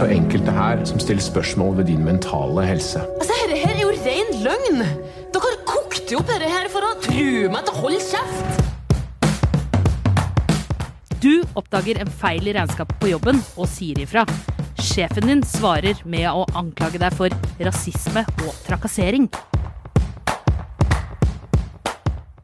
Det er enkelte her som stiller spørsmål ved din mentale helse. Altså, Dette her er jo ren løgn! Dere kokte jo opp dette her for å true meg til å holde kjeft! Du oppdager en feil i regnskapet på jobben og sier ifra. Sjefen din svarer med å anklage deg for rasisme og trakassering.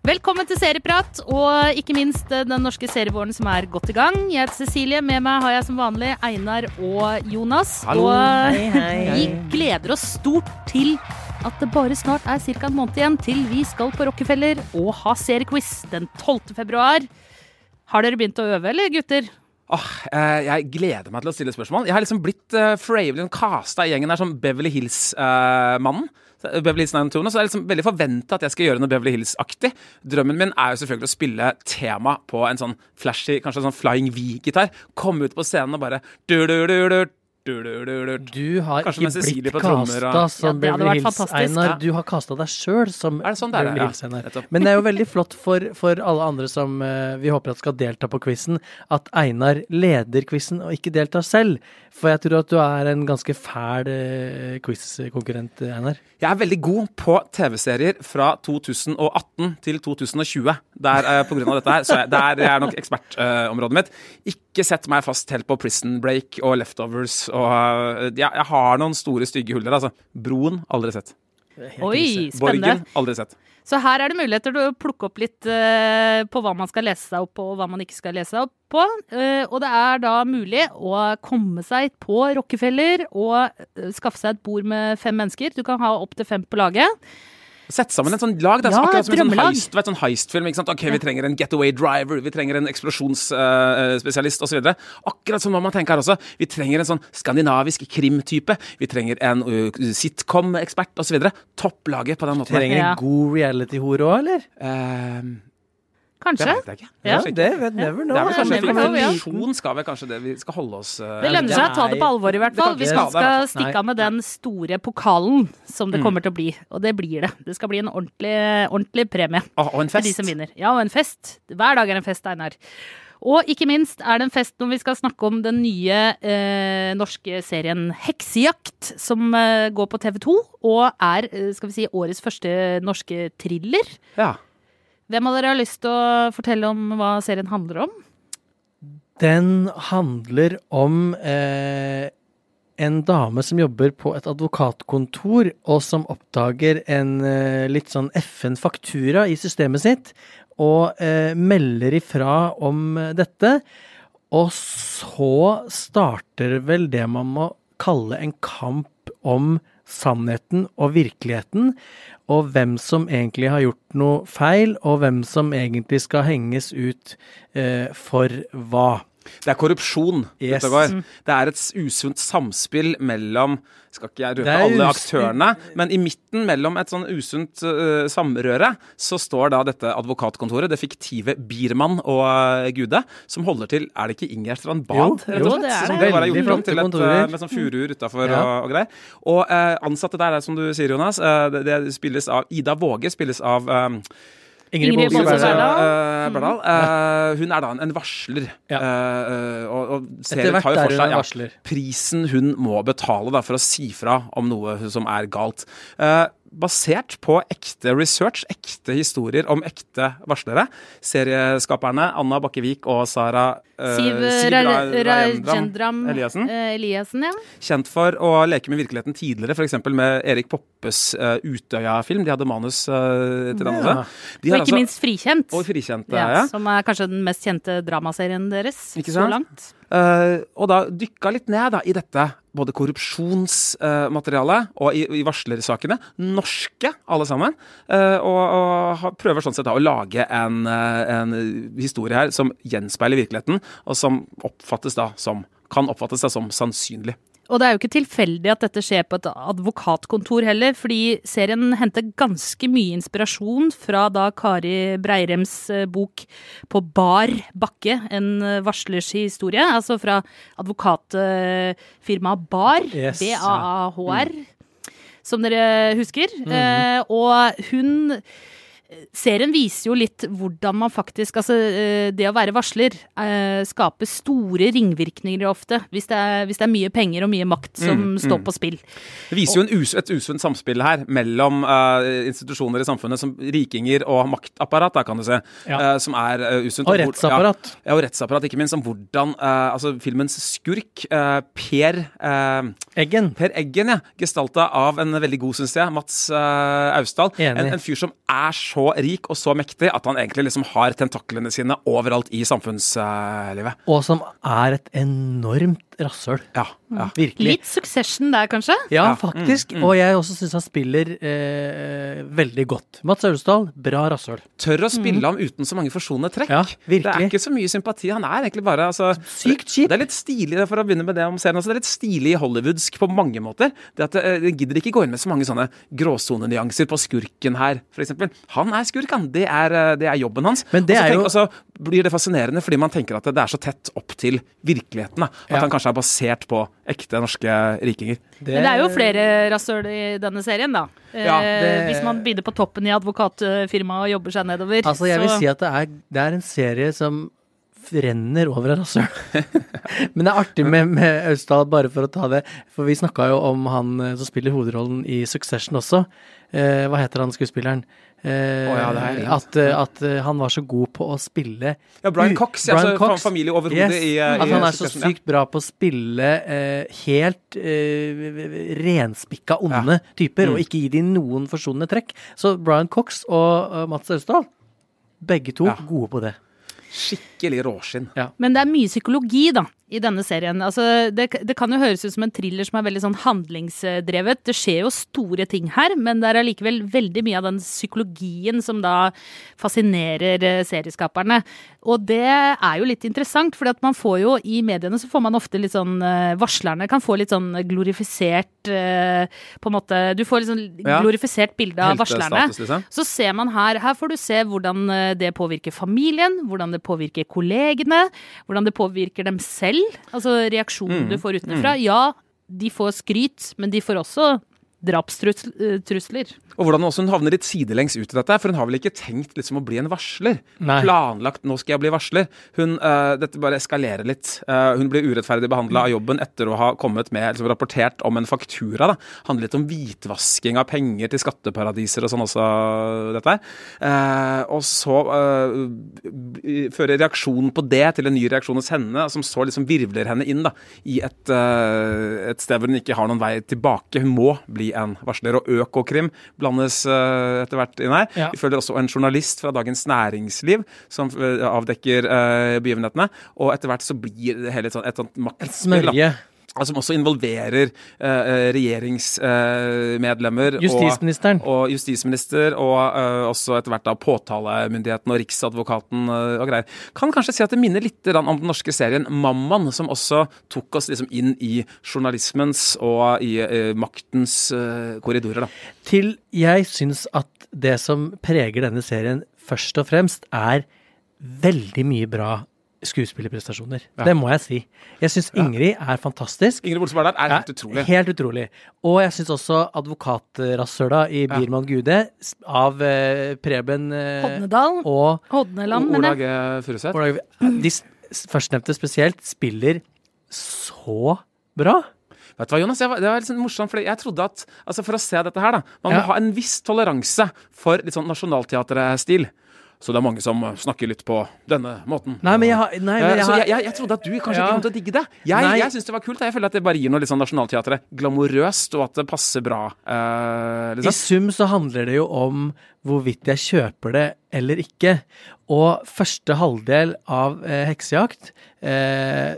Velkommen til Serieprat, og ikke minst eh, den norske serievåren som er godt i gang. Jeg heter Cecilie, med meg har jeg som vanlig Einar og Jonas. Hallo. Og Hei, hei. vi gleder oss stort til at det bare snart er ca. en måned igjen til vi skal på Rockefeller og ha seriequiz den 12. februar. Har dere begynt å øve, eller gutter? Åh, eh, jeg gleder meg til å stille spørsmål. Jeg har liksom blitt uh, Fravelin casta i gjengen der som Beverly Hills-mannen. Beverly Hills 902, så er liksom veldig forventa at jeg skal gjøre noe Beverly Hills-aktig. Drømmen min er jo selvfølgelig å spille tema på en sånn flashy, kanskje en sånn Flying V-gitar. Komme ut på scenen og bare du, du, du, du, du, du, du, du. Du har Kanskje ikke blitt kasta og- som Ja, Beverly Hills-Einar. Ja. Du har kasta deg sjøl som sånn er, Beverly ja? Hills, Einar. Nettopp. Men det er jo veldig flott for, for alle andre som uh, vi håper at skal delta på quizen, at Einar leder quizen og ikke deltar selv. For jeg tror at du er en ganske fæl uh, quiz-konkurrent, Einar. Jeg er veldig god på TV-serier fra 2018 til 2020. Der, uh, på grunn av dette her, så jeg, der er nok ekspertområdet mitt. Ikke sett meg fast helt på Prison Break og Leftovers og uh, jeg, Jeg har noen store, stygge huller, altså. Broen aldri sett. Oi, spennende. Borgen aldri sett. Så her er det muligheter til å plukke opp litt eh, på hva man skal lese seg opp på, og hva man ikke skal lese seg opp på. Eh, og det er da mulig å komme seg på Rockefeller og eh, skaffe seg et bord med fem mennesker. Du kan ha opptil fem på laget. Sett sammen en sånn lag. Det er Ja, akkurat som en sånn heist, vet, sånn heistfilm. ikke sant? Ok, Vi trenger en getaway driver, vi trenger en eksplosjonsspesialist uh, osv. Akkurat som når man tenker her også. Vi trenger en sånn skandinavisk krimtype. Vi trenger en uh, sitcom-ekspert osv. Topplaget på den måten. Trenger en god reality-hore òg, eller? Eh, det vet jeg ikke. Ja, Kanskje det vet never Det er kanskje never know, skal vel kanskje det vi skal holde oss uh, Det lønner seg å ta det på alvor, i hvert fall. Vi hvert skal stikke av med den store pokalen som Mm. det kommer til å bli. Og det blir det. Det skal bli en ordentlig, ordentlig premie. Å, og en fest. For de som vinner. Ja, og en fest. Hver dag er en fest, Einar. Og ikke minst er det en fest når vi skal snakke om den nye eh, norske serien Heksejakt, som eh, går på TV 2, og er eh, skal vi si, årets første norske thriller. Ja. Hvem av dere har lyst til å fortelle om hva serien handler om? Den handler om eh, en dame som jobber på et advokatkontor, og som oppdager en eh, litt sånn FN-faktura i systemet sitt, og eh, melder ifra om dette. Og så starter vel det man må kalle en kamp om sannheten og virkeligheten, og hvem som egentlig har gjort noe feil, og hvem som egentlig skal henges ut eh, for hva. Det er korrupsjon Yes. går. Det er et usunt samspill mellom Skal ikke jeg røpe alle aktørene, men i midten mellom et sånn usunt uh, samrøre, så står da dette advokatkontoret, det fiktive Biermann og uh, Gude, som holder til Er det ikke Ingjerd Strand Bad? Jo, rett jo, og slett? det er Som det. bare er Veldig gjort om til et, kontorer. øh, med sånn furuer utafor Ja. og, og greier. Og ansatte der er som du sier, Jonas, det, det spilles av Ida Våge, spilles av øh, Ingrid Ingrid Bolsø Berdal. Berdal. Eh, hun er da en, en varsler. Ja. Eh, og, og serien tar jo for seg ja, prisen hun må betale da, for å si fra om noe som er galt. Eh, basert på ekte research, ekte historier om ekte varslere. Serieskaperne Anna Bakkevik og Sara eh, Siv Ra- Ra- Rajendram Eliassen. eh, Eliassen, ja. Kjent for å leke med virkeligheten tidligere, f.eks. med Erik Poppes uh, Utøya-film. De hadde manus eh, til den Ja. også. De Og ikke altså- minst Frikjent. Og frikjent ja, ja. Som er kanskje den mest kjente dramaserien deres Ikke så langt. Eh, og da dykka litt ned da, i dette, både korrupsjonsmaterialet og i, i varslersakene. Norske, alle sammen. Uh, og, og prøver sånn sett da å lage en, en historie her som gjenspeiler virkeligheten, og som oppfattes da som kan oppfattes da som sannsynlig. Og det er jo ikke tilfeldig at dette skjer på et advokatkontor heller, fordi serien henter ganske mye inspirasjon fra da Kari Breirems eh, bok På bar bakke, en eh, varslers historie. Altså fra advokatfirmaet Bar, Yes. B-A-A-H-R, som dere husker. Eh, og hun serien viser jo litt hvordan man faktisk Altså, eh, det å være varsler eh, skaper store ringvirkninger ofte. Hvis det, er, hvis det er mye penger og mye makt som Mm, står mm. på spill. Det viser jo en us et usunt samspill her mellom eh, institusjoner i samfunnet som rikinger og maktapparat, da, kan du se, Ja. eh, som er uh, usunt. Og rettsapparat. Ja, ja, og rettsapparat, ikke minst. Om hvordan eh, altså filmens skurk, eh, Per eh, Eggen. Per Eggen, ja. Gestalta av en veldig god, syns jeg, Mats uh, Austdal. En, en fyr som er så rik og så mektig at han egentlig liksom har tentaklene sine overalt i samfunnslivet. Og som er et enormt rasshøl. ja, ja. Virkelig. Litt Succession der, kanskje? Ja, Ja, faktisk. mm, mm. Og jeg også syns han spiller eh, veldig godt. Mats Aulesdal, bra rasshøl. Tør å spille ham uten så mange forsonende trekk. Ja, det er ikke så mye sympati. Han er egentlig bare altså, Sykt kjip. Det er litt stilig for å begynne med det om serien Altså, Det er litt stilig hollywoodsk på mange måter. Det at jeg Det gidder ikke gå inn med så mange sånne gråsonenyanser på skurken her, f.eks. Han er skurk, han. Det er, eh, det er jobben hans. Men det og så er tenk- jo- og så blir det fascinerende fordi man tenker at det er så tett opp til virkeligheten. Da. At Ja. han kanskje er basert på ekte norske rikinger. Men det er jo flere rasshøl i denne serien, da. Ja, eh, det- Hvis man begynner på toppen i advokatfirmaet og jobber seg nedover. Altså, jeg vil så- si at det er, det er en serie som renner over av rasshøl. Men det er artig med, med Austdal, bare for å ta det. For vi snakka jo om han eh, som spiller hovedrollen i Succession også. Eh, hva heter han skuespilleren? Eh, oh, ja, at, eh, at eh, han var så god på å spille Ja, Brian Cox, ja, Brian altså, Cox. familie Yes, i, i, At han er så sykt bra på å spille eh, helt eh, renspikka onde typer, Mm. og ikke gi dem noen forsonende trekk. Så Brian Cox og uh, Mats Austdal, begge to Ja. gode på det. Skikkelig råskinn. Men det er mye psykologi, da, i denne serien. Altså, det, det kan jo høres ut som en thriller som er veldig sånn handlingsdrevet. Det skjer jo store ting her, men det er allikevel veldig mye av den psykologien som da fascinerer eh, serieskaperne. Og det er jo litt interessant, for man får jo i mediene så får man ofte litt sånn eh, Varslerne kan få litt sånn glorifisert eh, På en måte Du får litt sånn glorifisert bilde av varslerne. Liksom. Så ser man her, her får du se hvordan det påvirker familien, hvordan det påvirker kollegene, hvordan det påvirker dem selv. Altså reaksjonen Mm, du får utenfra. Ja, de får skryt, men de får også drapstrusler. Og hvordan også hun havner litt sidelengs ut i dette. For hun har vel ikke tenkt liksom å bli en varsler? Nei. Planlagt 'nå skal jeg bli varsler'. Hun, uh, dette bare eskalerer litt. Uh, hun blir urettferdig behandla av jobben etter å ha kommet med, liksom rapportert om en faktura. da. Handler litt om hvitvasking av penger til skatteparadiser og sånn også, dette her. Uh, og så fører reaksjonen på det til en ny reaksjon hos henne, som så liksom virvler henne inn da, i et, et sted hvor hun ikke har noen vei tilbake. Hun må bli en varsler. Og Økokrim blandes eh, etter hvert inn her. Ja. Vi følger også en journalist fra Dagens Næringsliv som eh, avdekker eh, begivenhetene. Og etter hvert så blir det hele et sånt, et sånt Et maktspill. da. smørje. Altså, som også involverer eh, regjeringsmedlemmer. Justisministeren. Og, og justisminister, og eh, også etter hvert da påtalemyndigheten og Riksadvokaten eh, og greier. Kan kanskje si at det minner litt om den norske serien Mamman, som også tok oss liksom inn i journalismens og i eh, maktens eh, korridorer. da. Til jeg syns at det som preger denne serien først og fremst, er veldig mye bra skuespillerprestasjoner. Ja. Det må jeg si. Jeg syns Ingrid er fantastisk. Ingrid Bolsen Bardal er Ja, helt utrolig. Helt utrolig. Og jeg syns også advokatrasshøla i Birman Gude av eh, Preben eh, Hodnedal. og Hodneland, mener Ola jeg. G. Furuseth. De førstnevnte spesielt spiller så bra. Vet du hva, Jonas? Jeg var, det var litt sånn morsomt, for jeg trodde at altså For å se dette her, da Man må Ja. ha en viss toleranse for litt sånn nasjonalteaterstil. Så det er mange som snakker litt på denne måten. Nei, men jeg har, nei, men jeg har jeg, jeg, trodde at du kanskje Ja. ikke kom til å digge det. Jeg, Nei. jeg syns det var kult. Jeg føler at det bare gir noe litt sånn Nationaltheatret glamorøst, og at det passer bra. Eh, I liksom. sum så handler det jo om hvorvidt jeg kjøper det eller ikke. Og første halvdel av eh, Heksejakt eh,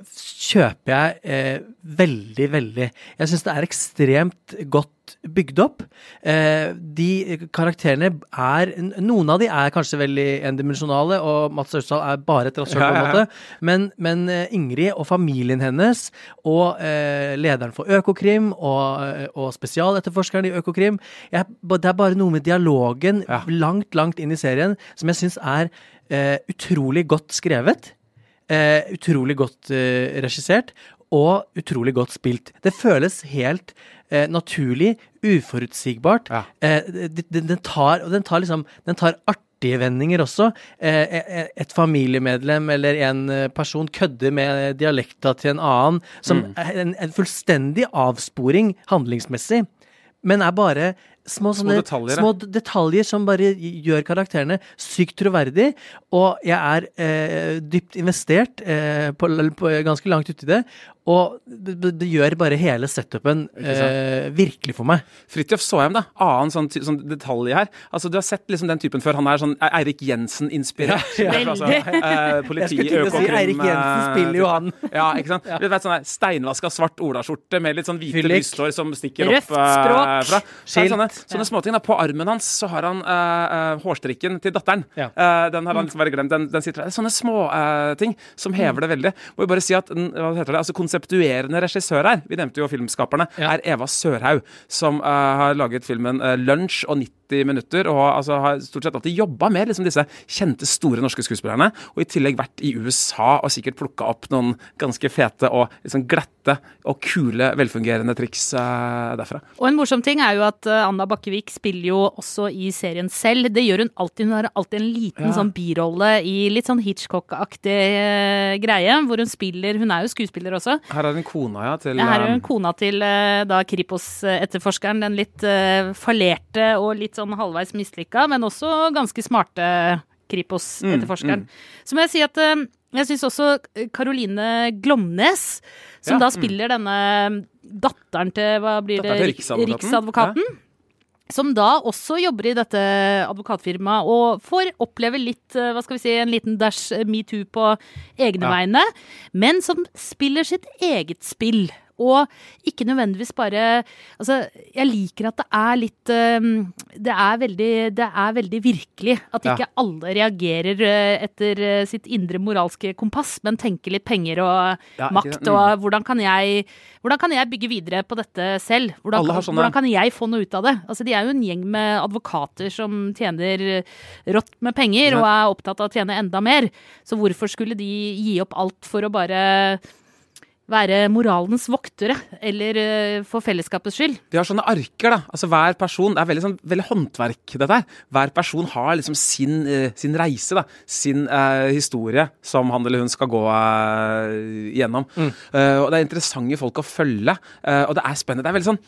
kjøper jeg eh, veldig, veldig. Jeg syns det er ekstremt godt bygd opp. Eh, de karakterene er Noen av de er kanskje veldig endimensjonale, og Mats Austdal er bare et rasshøl, på en måte. Men, men eh, Ingrid og familien hennes, og eh, lederen for Økokrim, og, og spesialetterforskeren i Økokrim jeg, Det er bare noe med dialogen Ja. Langt, langt inn i serien som jeg syns er eh, utrolig godt skrevet. Eh, utrolig godt eh, regissert. og utrolig godt spilt. Det føles helt eh, naturlig, uforutsigbart. Ja. Eh, den, den tar, den tar liksom Den tar artige vendinger også. Eh, eh, et familiemedlem eller en eh, person kødder med dialekta til en annen, som Mm. en, en fullstendig avsporing handlingsmessig, men er bare små, sånne, detaljer, små detaljer som bare gjør karakterene sykt troverdig, og jeg er eh, dypt investert eh, på, på ganske langt uti det, og det, det- gjør bare hele setupen eh, virkelig for meg. Fridtjof Saaheim, da. Annen sånn, sånn detalj her. Altså, Du har sett liksom den typen før. Han er sånn E- Eirik Jensen-inspirert. Ja, ja. Altså, eh, politi, Jeg skulle til å si Eirik Jensen eh, spiller jo han. Ja, ikke sant? Du vet sånn der Steinvaska svart olaskjorte med litt sånn hvite brysthår som stikker Røft opp eh, språk. fra. Skilt. sånne, sånne småting. da På armen hans så har han uh, hårstrikken til datteren. Ja. Uh, den har han liksom bare glemt. Den, den sitter der. Sånne småting ting som hever det veldig. Må jo bare si at hva heter det, altså konseptuerende regissør her, vi nevnte jo filmskaperne, Ja. er Eva Sørhaug, som har laget filmen uh, 'Lunsj' og 90 minutter, og altså, har stort sett alltid jobba med liksom, disse kjente, store norske skuespillerne, og i tillegg vært i USA og sikkert plukka opp noen ganske fete og liksom glatte og kule, velfungerende triks uh, derfra. Og en morsom ting er jo at eh, Anna Bakkevik spiller jo også i serien selv. Det gjør hun alltid. Hun har alltid en liten Ja. sånn birolle i litt sånn Hitchcock-aktig uh, greie, hvor hun spiller Hun er jo skuespiller også. Her er hun kona, ja, til Her er hun kona til uh, da Kripos-etterforskeren. Den litt fallerte og litt sånn halvveis mislykka, men også ganske smarte Kripos-etterforskeren. Så må jeg si at eh, jeg syns også Karoline Glomnes, som Ja, da mm. spiller denne datteren til hva blir det, Riksadvokaten, Riksadvokaten. ja. Som da også jobber i dette advokatfirmaet og får oppleve litt, eh, hva skal vi si, en liten dash eh, metoo på egne Ja. vegne, men som spiller sitt eget spill. Og ikke nødvendigvis bare Altså, jeg liker at det er litt eh, Det er veldig, det er veldig virkelig. At Ja. ikke alle reagerer eh, etter eh, sitt indre moralske kompass, men tenker litt penger og Ja, makt mm. og hvordan kan jeg hvordan kan jeg bygge videre på dette selv? Hvordan, sånne- hvordan kan jeg få noe ut av det? Altså, de er jo en gjeng med advokater som tjener rått med penger Ja. og er opptatt av å tjene enda mer. Så hvorfor skulle de gi opp alt for å bare være moralens voktere, eller eh, for fellesskapets skyld? De har sånne arker, da. Altså Hver person Det er veldig, sånn, veldig håndverk, dette her. Hver person har liksom sin, uh, sin reise, da. Sin uh, historie som han eller hun skal gå uh, gjennom. Eh, og det er interessante folk å følge. eh, og det er spennende. Det er veldig sånn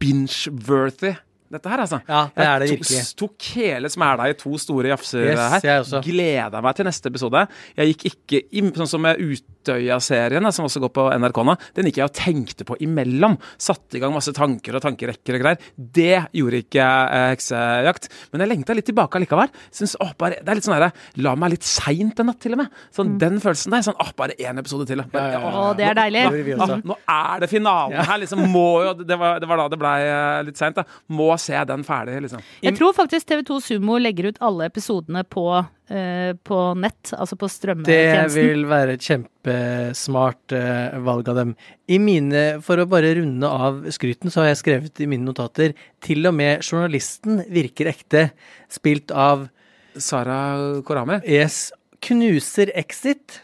binge-worthy. Dette her, altså. Ja, det er det Jeg virkelig. tok, tok hele smæla i to store jafser Yes, her. Gleda meg til neste episode. Jeg gikk ikke inn, sånn som med Utøya-serien, som også går på NRK nå. Den gikk jeg og tenkte på imellom. Satte i gang masse tanker og tankerekker og greier. Det gjorde ikke eh, Heksejakt. Men jeg lengta litt tilbake allikevel. Synes, åh, bare, det er litt sånn derre La meg litt seint en natt, til og med. Sånn Den følelsen der. Sånn, åh, bare én episode til. Bare, Ja, ja, ja. Å, det er deilig. Nå, vi også. Ah, nå er det finalen her, liksom. Må jo Det var, det var da det blei eh, litt seint, da. Må se den ferdig, liksom. Jeg tror faktisk TV2 Sumo legger ut alle episodene på, på nett, altså på strømmetjenesten. Det vil være et kjempesmart eh, valg av dem. I mine, For å bare runde av skryten, så har jeg skrevet i mine notater til og med journalisten virker ekte, spilt av Sara Korame. Yes, knuser Exit.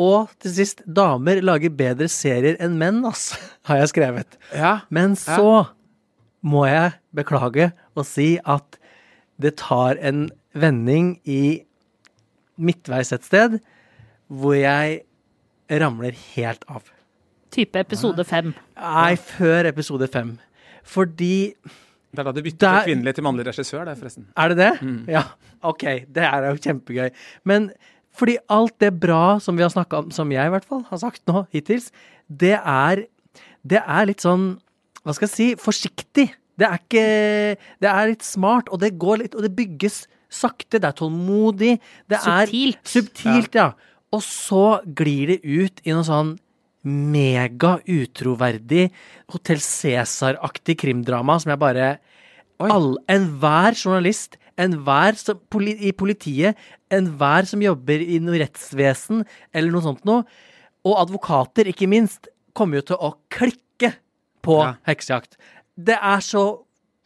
Og til sist, damer lager bedre serier enn menn, ass, har jeg skrevet. Ja. Men så må jeg beklage og si at det tar en vending i midtveis et sted hvor jeg ramler helt av. Type episode fem. Nei, før episode fem. Fordi Det er da du bytter Der- fra kvinnelig til mannlig regissør, det, forresten. Er det det? Ja, ok. Det er jo kjempegøy. Men fordi alt det bra som vi har snakka om, som jeg i hvert fall har sagt nå hittils, det er Det er litt sånn Hva skal jeg si? Forsiktig. Det er ikke Det er litt smart, og det går litt Og det bygges sakte. Det er tålmodig. Det Subtilt. er Subtilt, ja. Og så glir det ut i noe sånn mega utroverdig Hotell Cæsar-aktig krimdrama som jeg bare all, Enhver journalist, enhver som, poli, i politiet, enhver som jobber i noe rettsvesen eller noe sånt noe, og advokater, ikke minst, kommer jo til å klikke på Ja. heksejakt. Det er så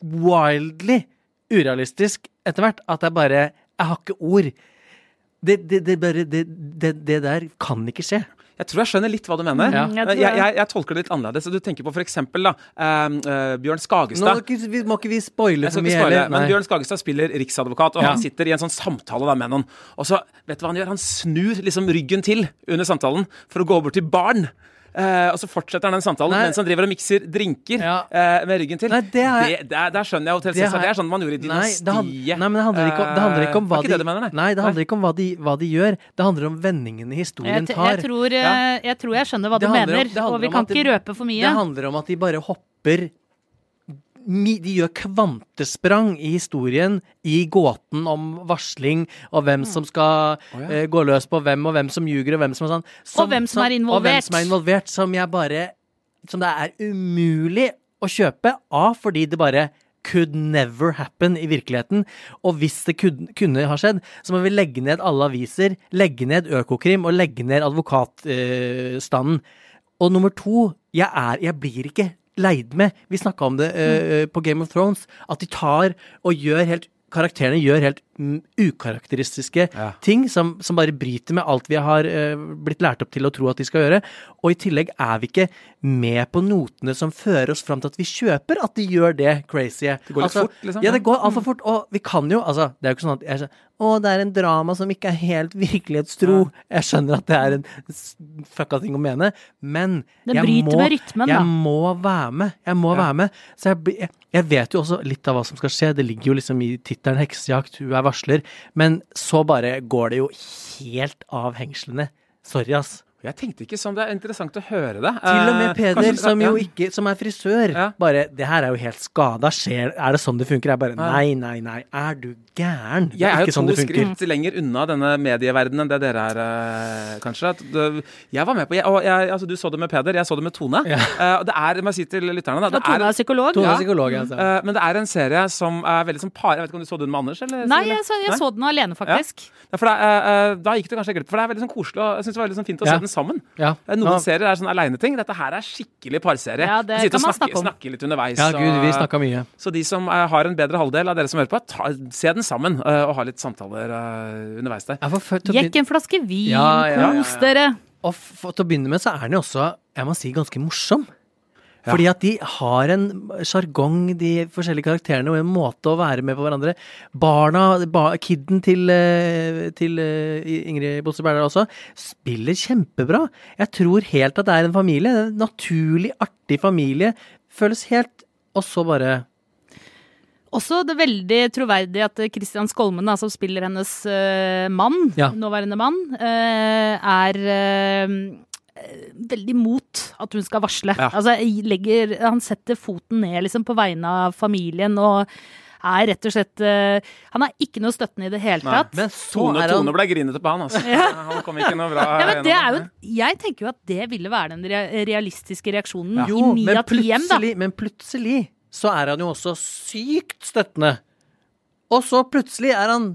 wildly urealistisk etter hvert at jeg bare Jeg har ikke ord. Det, det, det, bare, det, det, det der kan ikke skje. Jeg tror jeg skjønner litt hva du mener. Ja. Jeg jeg, jeg, jeg, tolker det litt annerledes. Du tenker på for eksempel da, eh, Bjørn Skagestad. Nå vi, må ikke vi spoile for mye spoile, heller. men Bjørn Skagestad spiller riksadvokat, og Ja. han sitter i en sånn samtale da med noen. Og så, vet du hva han gjør? Han snur liksom ryggen til under samtalen for å gå bort til barn. Eh, og så fortsetter han den samtalen Nei. mens han driver og mikser drinker Ja. eh, med ryggen til. Nei, det er- jeg- det, der, der skjønner jeg Hotell Det har Cæsar. Det jeg- er sånn man gjorde i Nei, Dynastiet. det, hand, nei, men det handler ikke om, det handler ikke om Eh, hva ikke de det du mener, nei? Nei, det handler ikke om hva de, hva de gjør. Det handler om vendingene historien t- tar. jeg, tror, eh, jeg tror jeg skjønner hva du Det handler om- mener, det handler og vi om kan at det- ikke røpe for mye. Det handler om at de bare hopper De gjør kvantesprang i historien, i gåten om varsling, og hvem som skal ja. eh, gå løs på hvem, og hvem som ljuger, og hvem som er sånn. Som- hvem som er Og hvem involvert. som er involvert, som jeg bare Som det er umulig å kjøpe. A, fordi det bare could never happen i virkeligheten. Og hvis det kunne, kunne ha skjedd, så må vi legge ned alle aviser, legge ned Økokrim og legge ned advokatstanden. Og nummer to, jeg, er, jeg blir ikke leid med. Vi snakka om det eh, på Game of Thrones, at de tar og gjør helt Karakterene gjør helt ukarakteristiske Ja. ting som, som bare bryter med alt vi har uh, blitt lært opp til å tro at de skal gjøre. Og i tillegg er vi ikke med på notene som fører oss fram til at vi kjøper at de gjør det crazy. Det går litt fort, liksom. Ja, det går altfor fort. Og vi kan jo altså Det er jo ikke sånn at jeg, Å, det er en drama som ikke er helt virkelighetstro. Jeg skjønner at det er en fucka ting å mene, men Det jeg må, med rytmen, jeg må være med. Jeg må Ja. være med. Så jeg, jeg, jeg vet jo også litt av hva som skal skje. Det ligger jo liksom i tittelen 'Heksejakt', hun er varsler. Men så bare går det jo helt av hengslene. Sorry, ass. Jeg tenkte ikke sånn. Det er interessant å høre det. Til og med Eh, Peder, kanskje- som jo ikke Som er frisør, Ja. bare 'Det her er jo helt skada. Skjer Er det sånn det funker?' Jeg bare Nei, nei, nei. Er du gæren? Jeg er jo sånn to skritt lenger unna denne medieverdenen enn det dere er, eh, kanskje. Jeg var med på jeg, og jeg, altså, Du så det med Peder, jeg så det med Tone. Ja. Eh, og det er, må jeg si til lytterne da, det Tone er, er psykolog. Tone er psykolog, altså. eh, Men det er en serie som er veldig som par Jeg vet ikke om du så den med Anders? Eller, Nei, jeg så, jeg Nei? så den alene, faktisk. Ja, eh, da gikk det kanskje glipp. For det er veldig sånn koselig og jeg synes det var veldig sånn fint å Ja. se den sammen. Ja. Noen Ja. serier er sånn aleine-ting. Dette her er skikkelig parserie. Ja, det kan og man snakke, snakke om. snakke litt underveis. Ja, gud, vi snakka mye. Så de som eh, har en bedre halvdel av dere som hører på, ta, se den sammen uh, og ha litt samtaler uh, underveis der. Jekk en flaske vin, Ja, ja, ja, kos ja. dere. og for, til å begynne med så er den jo også, jeg må si, ganske morsom. Ja. Fordi at de har en sjargong, de forskjellige karakterene, og en måte å være med på hverandre. Barna, ba, kidden til, eh, til eh, Ingrid Bosse Berdal også, spiller kjempebra. Jeg tror helt at det er en familie. En naturlig, artig familie. Føles helt Og så bare Også det veldig troverdige at Christian Skolmen, da, som spiller hennes uh, mann, Ja. nåværende mann, uh, er eh, veldig mot at hun skal varsle. Ja. Altså, legger, han setter foten ned liksom, på vegne av familien og er rett og slett uh, Han er ikke noe støttende i det hele Nei. tatt. Men Tone, han Tone ble grinete på han, altså. Han kom ikke noe bra Ja, men det er jo, jeg tenker jo at det ville være den realistiske reaksjonen Jo, i ni men av ti hjem, da. men plutselig så er han jo også sykt støttende. Og så plutselig er han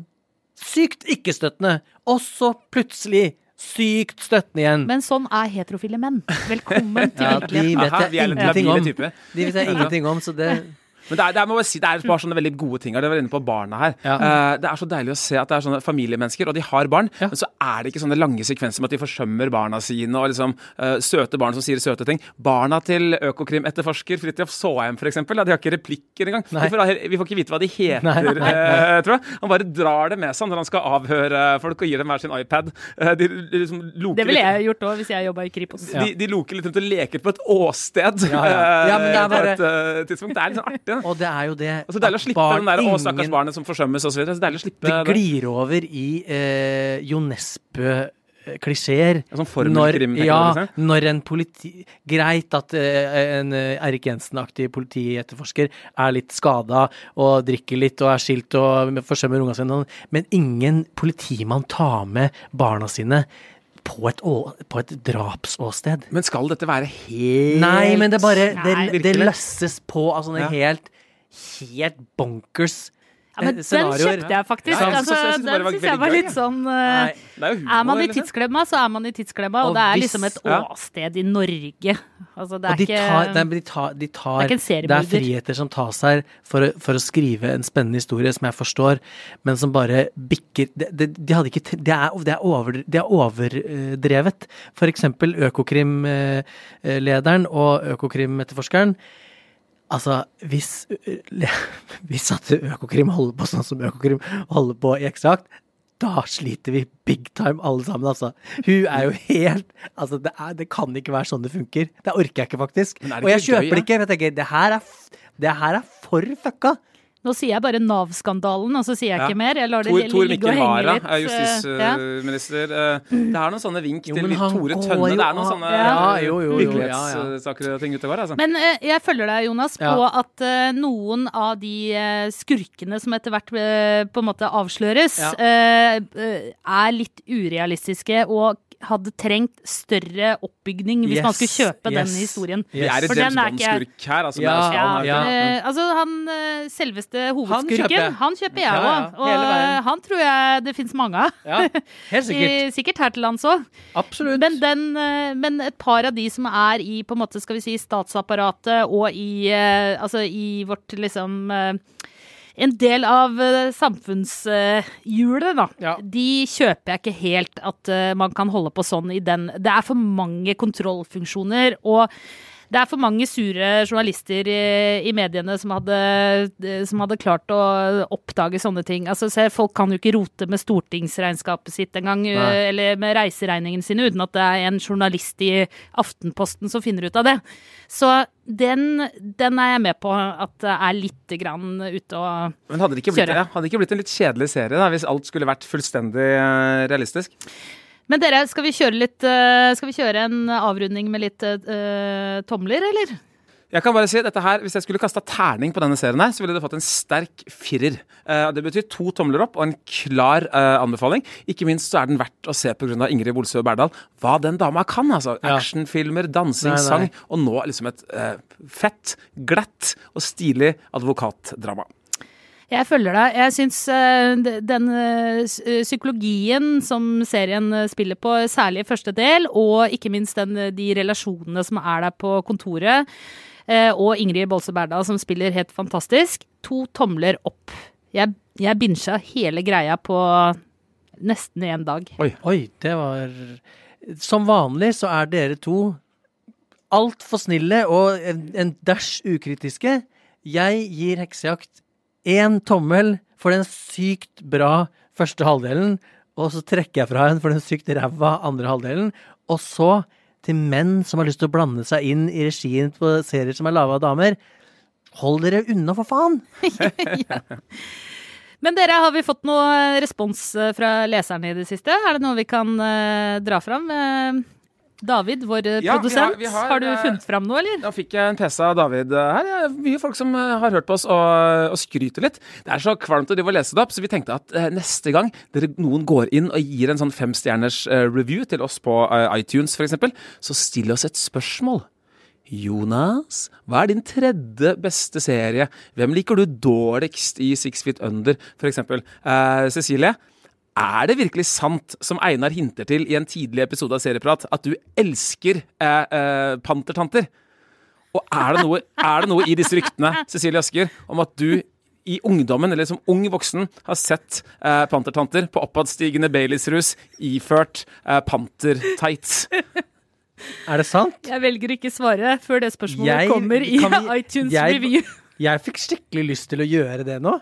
sykt ikke-støttende. Og så plutselig sykt støttende igjen. Men sånn er heterofile menn. Velkommen til Ja, de vet jeg ingenting om. De vet jeg ingenting om, så det Men det er, det er, må jeg si, det er bare sånne veldig gode ting her. Det var inne på barna her. Ja. Uh, det er så deilig å se at det er sånne familiemennesker, og de har barn, Ja. men så er det ikke sånne lange sekvenser med at de forsømmer barna sine, og liksom uh, søte barn som sier søte ting. Barna til Økokrim-etterforsker Fridtjof Saaheim, eksempel, ja, de har ikke replikker engang. Vi får, vi får ikke vite hva de heter, Nei. eh, tror jeg. Han bare drar det med seg når han skal avhøre folk og gir dem hver sin iPad. Eh, de, de liksom loker Det ville jeg gjort òg hvis jeg jobba i Kripos. Ja. De, de loker litt rundt og leker på et åsted Ja, ja. Ja, men det er bare- på et tidspunkt. Det er litt sånn artig. Da. Og det er jo det Det er deilig å slippe den der 'å, stakkars barnet som forsømmes' osv. Så deilig å slippe Det det. glir over i eh, Jo Nesbø-klisjeer. Sånn formelkrim, ja, liksom? når en politi... Greit at eh, en Erik Eirik Jensen-aktig politietterforsker er litt skada og drikker litt og er skilt og forsømmer ungene sine, men ingen politimann tar med barna sine på et, å, på et drapsåsted. Men skal dette være helt Nei, men det bare Det, Nei, det løsses på av sånne Ja. helt Helt bonkers Ja, men eh, den kjøpte jeg faktisk. Ja, altså, den syns jeg var litt sånn eh, Nei, er humor. Er man i tidsklemma, så er man i tidsklemma, og, Og det er liksom et åsted i Norge. Altså, det er de tar, ikke de tar, de tar Det er Det er friheter som tas her for, for å skrive en spennende historie som jeg forstår, men som bare bikker Det, de, de hadde ikke, det, er, det, er over, det er overdrevet. For eksempel Økokrim-lederen og Økokrim-etterforskeren. Altså, hvis, hvis at Økokrim holder på sånn som Økokrim holder på i Ekstrakt, da sliter vi big time alle sammen, altså. Hun er jo helt Altså, det, er, det kan ikke være sånn det funker. Det orker jeg ikke, faktisk. Er Og jeg kjøper det ikke. Jeg tenker, det her er, det her er for fucka. Nå sier jeg bare Nav-skandalen, og så sier jeg Ja. ikke mer. Jeg lar det Tor, ligge og henge Wara litt. er eh, ja. justisminister. Eh, Det er noen sånne vink Jo, til Tore Tønne. jo Det er noen sånne Ja, jo, jo, jo, virkelighetssaker og ting ute og går. Altså. Men eh, jeg følger deg, Jonas, på Ja. at eh, noen av de eh, skurkene som etter hvert eh, på en måte avsløres, Ja. eh, eh, er litt urealistiske og hadde trengt større oppbygning hvis man skulle kjøpe den yes. historien. Vi er et For James den er Bond-skurk her. Altså, Ja, Ja, ja. Uh, altså han uh, selveste hovedskurken, kjøper han kjøper, jeg Ja, òg. ja, Og eh, han tror jeg det fins mange av. Ja, helt sikkert. Sikkert her til lands òg. Absolutt. Men, den, eh, men et par av de som er i på en måte, skal vi si, statsapparatet og i, eh, altså i vårt liksom eh, En del av uh, samfunnshjulet, da. Ja. De kjøper jeg ikke helt at eh, man kan holde på sånn i den Det er for mange kontrollfunksjoner. og det er for mange sure journalister i, i mediene som hadde, som hadde klart å oppdage sånne ting. Altså, se, folk kan jo ikke rote med stortingsregnskapet sitt engang, eller med reiseregningene sine, uten at det er en journalist i Aftenposten som finner ut av det. Så den, den er jeg med på at det er litt grann ute og Men hadde det, ikke blitt, Kjøre. ja, hadde det ikke blitt en litt kjedelig serie da, hvis alt skulle vært fullstendig eh, realistisk? Men dere, skal vi kjøre litt eh, Skal vi kjøre en avrunding med litt uh, tomler, eller? Jeg kan bare si dette her, Hvis jeg skulle kasta terning på denne serien, her, så ville det fått en sterk firer. Eh, det betyr to tomler opp og en klar anbefaling. Ikke minst så er den verdt å se pga. Ingrid Bolsø Berdal. Hva den dama kan! altså. Ja. Actionfilmer, dansing, Nei, nei. sang. Og nå liksom et fett, glatt og stilig advokatdrama. Jeg følger deg. Jeg syns eh, den eh, eh, psykologien som serien spiller på, særlig i første del, og ikke minst den, de relasjonene som er der på kontoret, eh, og Ingrid Bolse Berdal som spiller helt fantastisk, to tomler opp. Jeg, jeg binsja hele greia på nesten én dag. Oi, det var Som vanlig så er dere to altfor snille og en, en dæsj ukritiske. Jeg gir heksejakt én tommel for den sykt bra første halvdelen, og så trekker jeg fra en for den sykt ræva andre halvdelen. Og så, til menn som har lyst til å blande seg inn i regien på serier som er laga av damer, hold dere unna, for faen! Men dere, har vi fått noe respons eh, fra leserne i det siste? Er det noe vi kan eh, dra fram? Eh, David, vår ja, produsent, vi har- vi har, har, du eh, funnet fram noe, eller? Da fikk jeg en PC av David eh, her. Det er mye folk som eh, har hørt på oss og, og skryter litt. Det er så kvalmt å drive og lese det opp, så vi tenkte at eh, neste gang dere, noen går inn og gir en sånn femstjerners eh, review til oss på eh, iTunes f.eks., så still oss et spørsmål. Jonas, hva er din tredje beste serie? Hvem liker du dårligst i Six Feet Under, f.eks.? Eh, Cecilie, er det virkelig sant, som Einar hinter til i en tidlig episode av Serieprat, at du elsker eh, eh, pantertanter? Og er det, noe, er det noe i disse ryktene, Cecilie Asker, om at du i ungdommen, eller som ung voksen, har sett eh, pantertanter på oppadstigende Baileys-rus iført eh, pantertights? Er det sant? Jeg velger ikke svare før det spørsmålet Jeg- kommer i vi- iTunes jeg- review. Jeg fikk skikkelig lyst til å gjøre det nå.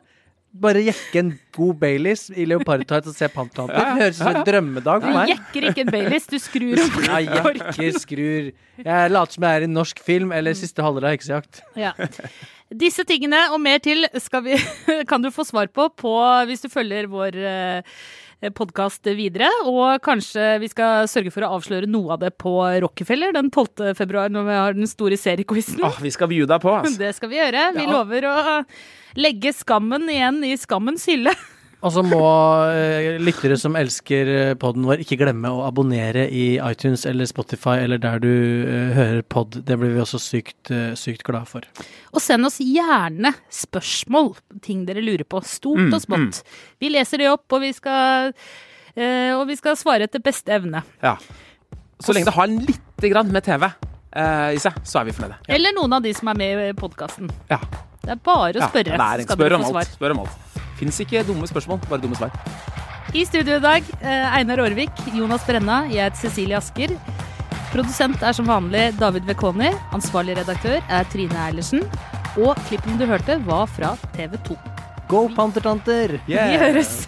Bare jekke en god Baileys i leopardtights og se Pantanter. Det høres ut som en drømmedag Du for meg. jekker ikke en Baileys, du skrur opp Jeg jekker, skrur Jeg later som jeg er i en norsk film eller siste halvdel av Heksejakt. Ja. Disse tingene og mer til skal vi, kan du få svar på, på hvis du følger vår podkast videre. Og kanskje vi skal sørge for å avsløre noe av det på Rockefeller den 12. februar, når vi har den store seriequizen. Oh, vi skal view deg på, altså. Det skal vi gjøre. Vi Ja. lover å legge skammen igjen i skammens hylle. Og så må eh, lyttere som elsker podden vår, ikke glemme å abonnere i iTunes eller Spotify eller der du eh, hører pod. Det blir vi også sykt, eh, sykt glade for. Og send oss gjerne spørsmål, ting dere lurer på. Stort Mm, og smått. Vi leser det opp, og vi skal, eh, og vi skal svare etter beste evne. Ja. Så lenge det har lite grann med TV eh, i seg, så er vi fornøyde. Eller noen av de som er med i podkasten. Ja. Det er bare å Ja, spørre, næring. skal Spør dere om få alt. Spør om alt. Fins ikke dumme spørsmål, bare dumme svar. I studio i dag, eh, Einar Aarvik, Jonas Brenna, jeg heter Cecilie Asker. Produsent er som vanlig David Vekoni. Ansvarlig redaktør er Trine Eilertsen. Og klippen du hørte, var fra TV 2. Go Pantertanter! Vi høres!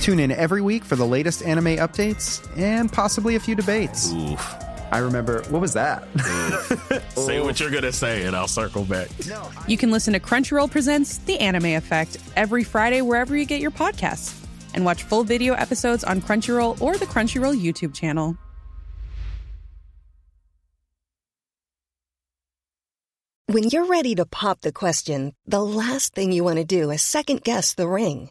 Tune in every week for the latest anime updates and possibly a few debates. Oof. I remember, what was that? Say what you're gonna say, and I'll circle back. you can listen to Crunchyroll Presents The Anime Effect every Friday wherever you get your podcasts. And watch full video episodes on Crunchyroll or the Crunchyroll YouTube channel. When you're ready to pop the question, the last thing you want to do is second guess the ring.